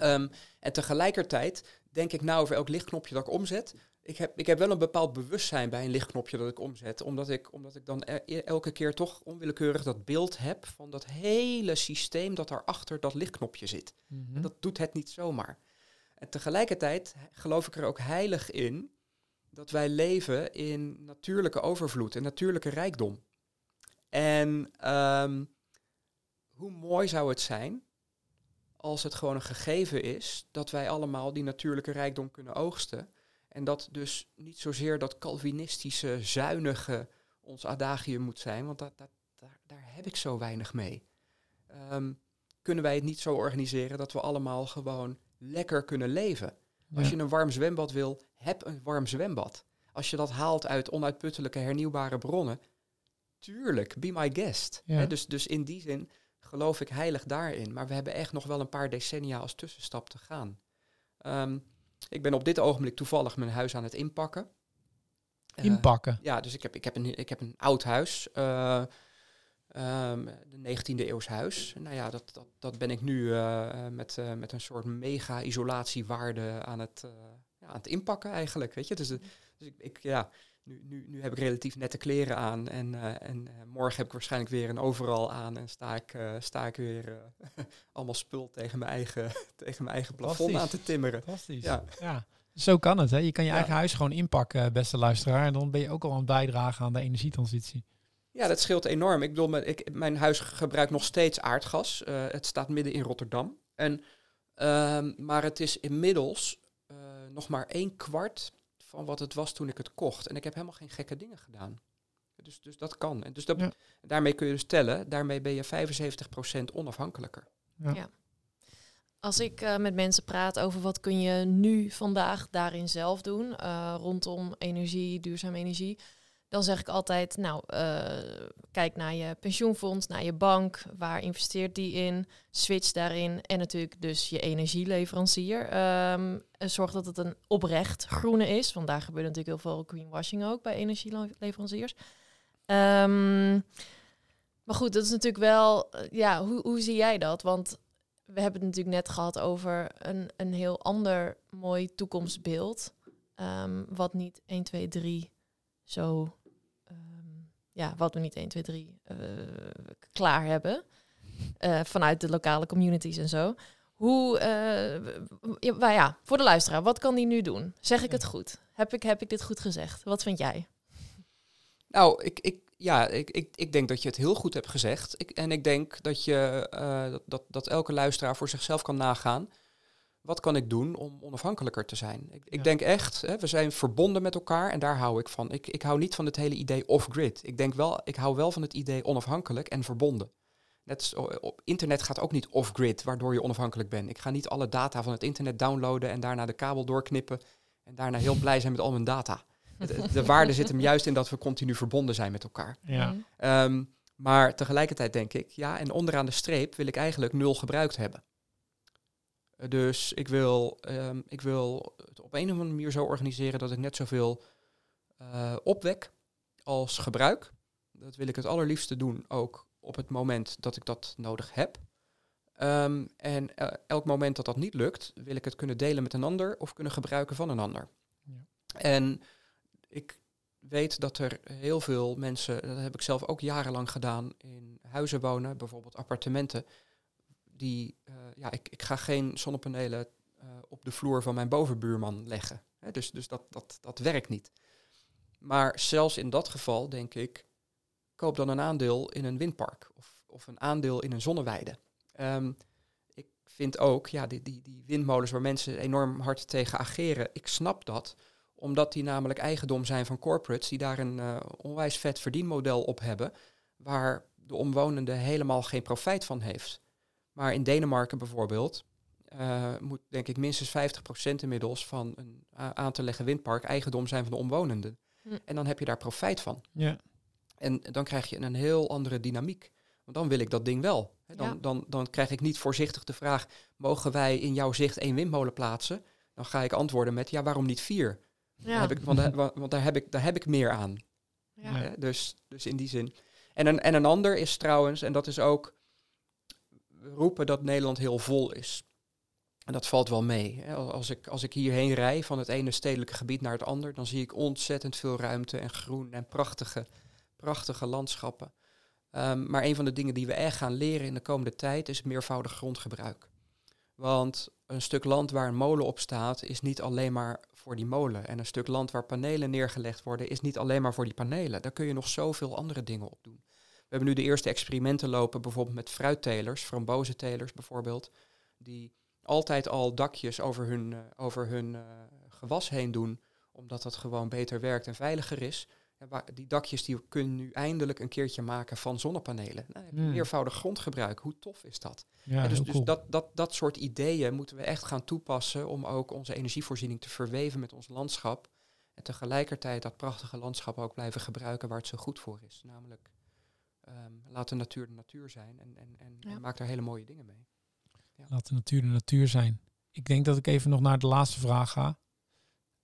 Speaker 1: Um, en tegelijkertijd denk ik nou over elk lichtknopje dat ik omzet. Ik heb, ik heb wel een bepaald bewustzijn bij een lichtknopje dat ik omzet. Omdat ik, omdat ik dan e-, elke keer toch onwillekeurig dat beeld heb van dat hele systeem dat daarachter dat lichtknopje zit. Mhm. Dat doet het niet zomaar. En tegelijkertijd geloof ik er ook heilig in dat wij leven in natuurlijke overvloed en natuurlijke rijkdom. En um, hoe mooi zou het zijn als het gewoon een gegeven is dat wij allemaal die natuurlijke rijkdom kunnen oogsten. En dat dus niet zozeer dat Calvinistische, zuinige ons adagium moet zijn, want dat, dat, daar, daar heb ik zo weinig mee. Ehm, kunnen wij het niet zo organiseren dat we allemaal gewoon lekker kunnen leven? Als je een warm zwembad wil, heb een warm zwembad. Als je dat haalt uit onuitputtelijke hernieuwbare bronnen, tuurlijk, be my guest. dus, dus in die zin geloof ik heilig daarin. Maar we hebben echt nog wel een paar decennia als tussenstap te gaan. Ehm, ik ben op dit ogenblik toevallig mijn huis aan het inpakken.
Speaker 2: Eh, inpakken?
Speaker 1: ja, dus ik heb, ik heb, een, ik heb een oud huis. Um, de 19e eeuws huis. Nou ja, dat, dat, dat ben ik nu uh, met, met een soort mega-isolatiewaarde aan het, ja, aan het inpakken eigenlijk. Weet je? Dus, dus ik, ik, ja, nu, nu, nu heb ik relatief nette kleren aan en, uh, en uh, morgen heb ik waarschijnlijk weer een overal aan en sta ik, uh, sta ik weer allemaal spul tegen mijn eigen, tegen mijn eigen plafond aan te timmeren.
Speaker 2: Fantastisch. Ja. ja. Zo kan het. Hè? Je kan je eigen huis gewoon inpakken, beste luisteraar. En dan ben je ook al aan het bijdragen aan de energietransitie.
Speaker 1: Ja, dat scheelt enorm. Ik bedoel, ik, mijn huis gebruikt nog steeds aardgas. het staat midden in Rotterdam. En, ehm, maar het is inmiddels nog maar een kwart van wat het was toen ik het kocht. En ik heb helemaal geen gekke dingen gedaan. Dus, dus dat kan. En dus dat, daarmee kun je dus tellen, daarmee ben je 75% onafhankelijker.
Speaker 3: Ja. ja. Als ik uh, met mensen praat over wat kun je nu vandaag daarin zelf doen, uh, rondom energie, duurzame energie, dan zeg ik altijd, nou, uh, kijk naar je pensioenfonds, naar je bank, waar investeert die in, switch daarin en natuurlijk dus je energieleverancier. Um, zorg dat het een oprecht groene is, want daar gebeurt natuurlijk heel veel greenwashing ook bij energieleveranciers. Um, maar goed, dat is natuurlijk wel, eh, ja, hoe, hoe zie jij dat? Want we hebben het natuurlijk net gehad over een, een heel ander mooi toekomstbeeld, um, wat niet 1, 2, 3 zo ja, wat we niet 1, 2, 3 uh, klaar hebben. Uh, vanuit de lokale communities en zo. Hoe, ja, maar ja, voor de luisteraar, wat kan die nu doen? Zeg ik het goed? Heb ik, heb ik dit goed gezegd? Wat vind jij?
Speaker 1: Nou, ik, ik, ja, ik, ik, ik denk dat je het heel goed hebt gezegd. Ik, en ik denk dat, je, uh, dat, dat, dat elke luisteraar voor zichzelf kan nagaan wat kan ik doen om onafhankelijker te zijn? Ik, ik denk echt, hè, we zijn verbonden met elkaar en daar hou ik van. Ik, ik hou niet van het hele idee off-grid. Ik denk wel, ik hou wel van het idee onafhankelijk en verbonden. Net op internet gaat ook niet off-grid, waardoor je onafhankelijk bent. Ik ga niet alle data van het internet downloaden en daarna de kabel doorknippen en daarna heel blij zijn met al mijn data. De, de waarde zit hem juist in dat we continu verbonden zijn met elkaar.
Speaker 2: Ja.
Speaker 1: Um, maar tegelijkertijd denk ik, ja, en onderaan de streep wil ik eigenlijk nul gebruikt hebben. Dus ik wil, um, ik wil het op een of andere manier zo organiseren dat ik net zoveel uh, opwek als gebruik. Dat wil ik het allerliefste doen, ook op het moment dat ik dat nodig heb. Ehm, en elk moment dat dat niet lukt, wil ik het kunnen delen met een ander of kunnen gebruiken van een ander. Ja. En ik weet dat er heel veel mensen, dat heb ik zelf ook jarenlang gedaan, in huizen wonen, bijvoorbeeld appartementen, die, uh, ja, ik, ik ga geen zonnepanelen uh, op de vloer van mijn bovenbuurman leggen. Dus dus dat, dat, dat werkt niet. Maar zelfs in dat geval denk ik, koop dan een aandeel in een windpark of, of een aandeel in een zonneweide. Um, ik vind ook, ja, die, die, die windmolens waar mensen enorm hard tegen ageren, ik snap dat, omdat die namelijk eigendom zijn van corporates die daar een uh, onwijs vet verdienmodel op hebben, waar de omwonende helemaal geen profijt van heeft. Maar in Denemarken bijvoorbeeld uh, moet denk ik minstens 50% inmiddels van een aan te leggen windpark eigendom zijn van de omwonenden. Hm. En dan heb je daar profijt van. Ja. En dan krijg je een heel andere dynamiek. Want dan wil ik dat ding wel. dan, dan, dan krijg ik niet voorzichtig de vraag, mogen wij in jouw zicht één windmolen plaatsen? Dan ga ik antwoorden met, ja, waarom niet vier? Ja. Heb ik, want, daar, want daar, heb ik, daar heb ik meer aan. Ja. dus, dus in die zin. En een, en een ander is trouwens, en dat is ook, roepen dat Nederland heel vol is. En dat valt wel mee. Als ik, als ik hierheen rij van het ene stedelijke gebied naar het ander, dan zie ik ontzettend veel ruimte en groen en prachtige, prachtige landschappen. Um, maar een van de dingen die we echt gaan leren in de komende tijd is meervoudig grondgebruik. Want een stuk land waar een molen op staat, is niet alleen maar voor die molen. En een stuk land waar panelen neergelegd worden, is niet alleen maar voor die panelen. Daar kun je nog zoveel andere dingen op doen. We hebben nu de eerste experimenten lopen, bijvoorbeeld met fruittelers, frambozentelers bijvoorbeeld, die altijd al dakjes over hun, uh, over hun uh, gewas heen doen, omdat dat gewoon beter werkt en veiliger is. En die dakjes die kunnen nu eindelijk een keertje maken van zonnepanelen. Nou, heb je hmm. meervoudig grondgebruik. Hoe tof is dat? Ja, dus dus dat, dat, dat soort ideeën moeten we echt gaan toepassen om ook onze energievoorziening te verweven met ons landschap. En tegelijkertijd dat prachtige landschap ook blijven gebruiken waar het zo goed voor is. Namelijk um, laat de natuur de natuur zijn en, en, en, en maak daar hele mooie dingen mee.
Speaker 2: Ja. Laat de natuur de natuur zijn. Ik denk dat ik even nog naar de laatste vraag ga.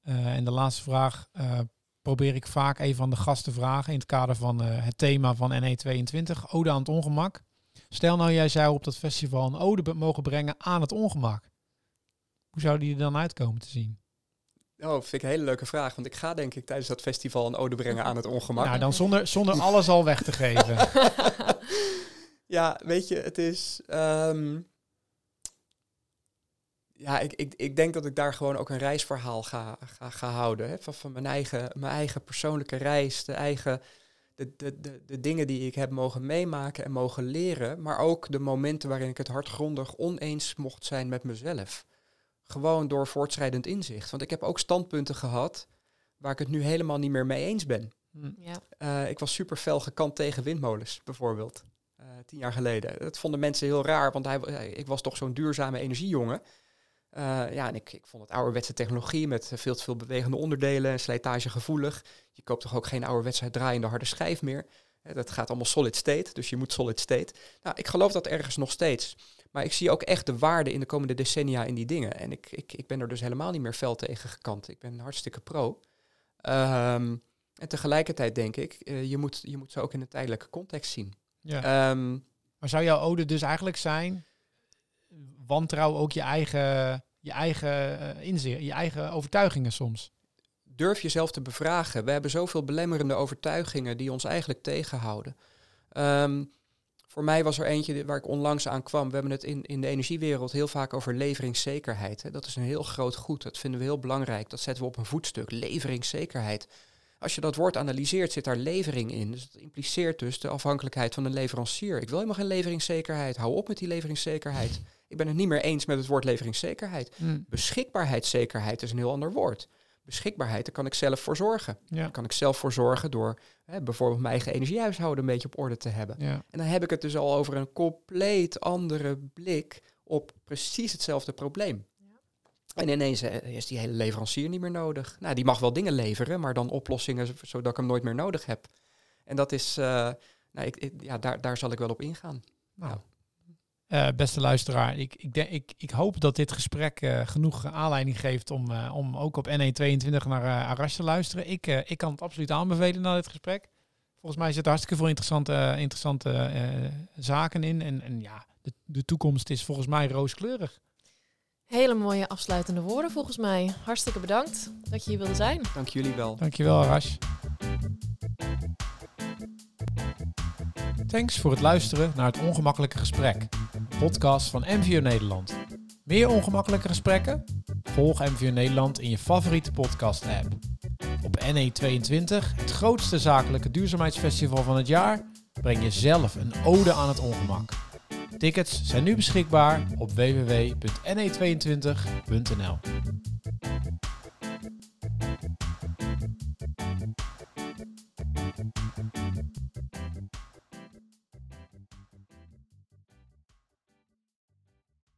Speaker 2: Uh, en de laatste vraag uh, probeer ik vaak even aan de gasten vragen in het kader van uh, het thema van NE22, Ode aan het ongemak. Stel nou, jij zou op dat festival een ode mogen brengen aan het ongemak. Hoe zou die er dan uitkomen te zien?
Speaker 1: Oh, vind ik een hele leuke vraag. Want ik ga denk ik tijdens dat festival een ode brengen aan het ongemak.
Speaker 2: Nou, dan zonder, zonder alles al weg te geven.
Speaker 1: ja, weet je, het is... Um, ja, ik, ik, ik denk dat ik daar gewoon ook een reisverhaal ga, ga, ga houden. Hè? Van, van mijn, eigen, mijn eigen persoonlijke reis, de, eigen, de, de, de, de dingen die ik heb mogen meemaken en mogen leren. Maar ook de momenten waarin ik het hardgrondig oneens mocht zijn met mezelf. Gewoon door voortschrijdend inzicht. Want ik heb ook standpunten gehad waar ik het nu helemaal niet meer mee eens ben. Hm. Ja. Uh, ik was super fel gekant tegen windmolens, bijvoorbeeld. Uh, tien jaar geleden. Dat vonden mensen heel raar, want hij, ik was toch zo'n duurzame energiejongen. Uh, ja, en ik, ik vond het ouderwetse technologie met veel te veel bewegende onderdelen en slijtagegevoelig. Je koopt toch ook geen ouderwetse draaiende harde schijf meer. dat gaat allemaal solid state, dus je moet solid state. Nou, ik geloof dat ergens nog steeds. Maar ik zie ook echt de waarde in de komende decennia in die dingen. En ik, ik, ik ben er dus helemaal niet meer fel tegen gekant. Ik ben hartstikke pro. Um, en tegelijkertijd denk ik, uh, je, moet, je moet ze ook in een tijdelijke context zien.
Speaker 2: Ja. Um, maar zou jouw ode dus eigenlijk zijn, wantrouw ook je eigen, je eigen uh, inzicht, je eigen overtuigingen soms.
Speaker 1: Durf jezelf te bevragen. We hebben zoveel belemmerende overtuigingen die ons eigenlijk tegenhouden. Um, voor mij was er eentje waar ik onlangs aan kwam. We hebben het in, in de energiewereld heel vaak over leveringszekerheid. Hè. Dat is een heel groot goed. Dat vinden we heel belangrijk. Dat zetten we op een voetstuk. Leveringszekerheid. Als je dat woord analyseert, zit daar levering in. Dus dat impliceert dus de afhankelijkheid van een leverancier. Ik wil helemaal geen leveringszekerheid. Hou op met die leveringszekerheid. Ik ben het niet meer eens met het woord leveringszekerheid. Mm. Beschikbaarheidszekerheid is een heel ander woord. Beschikbaarheid, daar kan ik zelf voor zorgen. Ja. Daar kan ik zelf voor zorgen door hè, bijvoorbeeld mijn eigen energiehuishouden een beetje op orde te hebben. Ja. En dan heb ik het dus al over een compleet andere blik op precies hetzelfde probleem. En ineens eh, is die hele leverancier niet meer nodig. Nou, die mag wel dingen leveren, maar dan oplossingen zodat ik hem nooit meer nodig heb. En dat is, uh, nou, ik, ja, daar, daar zal ik wel op ingaan. Nou,
Speaker 2: uh, beste luisteraar, ik, ik, denk, ik, ik hoop dat dit gesprek uh, genoeg aanleiding geeft om, uh, om ook op NE22 naar Arash te luisteren. Ik, ik kan het absoluut aanbevelen na dit gesprek. Volgens mij zitten hartstikke veel interessante, interessante zaken in. En, en ja, de, de toekomst is volgens mij rooskleurig.
Speaker 3: Hele mooie afsluitende woorden volgens mij. Hartstikke bedankt dat je hier wilde zijn.
Speaker 1: Dank jullie wel.
Speaker 2: Dankjewel, Arash. Thanks voor het luisteren naar het Ongemakkelijke Gesprek, podcast van MVO Nederland. Meer ongemakkelijke gesprekken? Volg MVO Nederland in je favoriete podcast-app. Op NE22, het grootste zakelijke duurzaamheidsfestival van het jaar, breng je zelf een ode aan het ongemak. Tickets zijn nu beschikbaar op www.ne22.nl.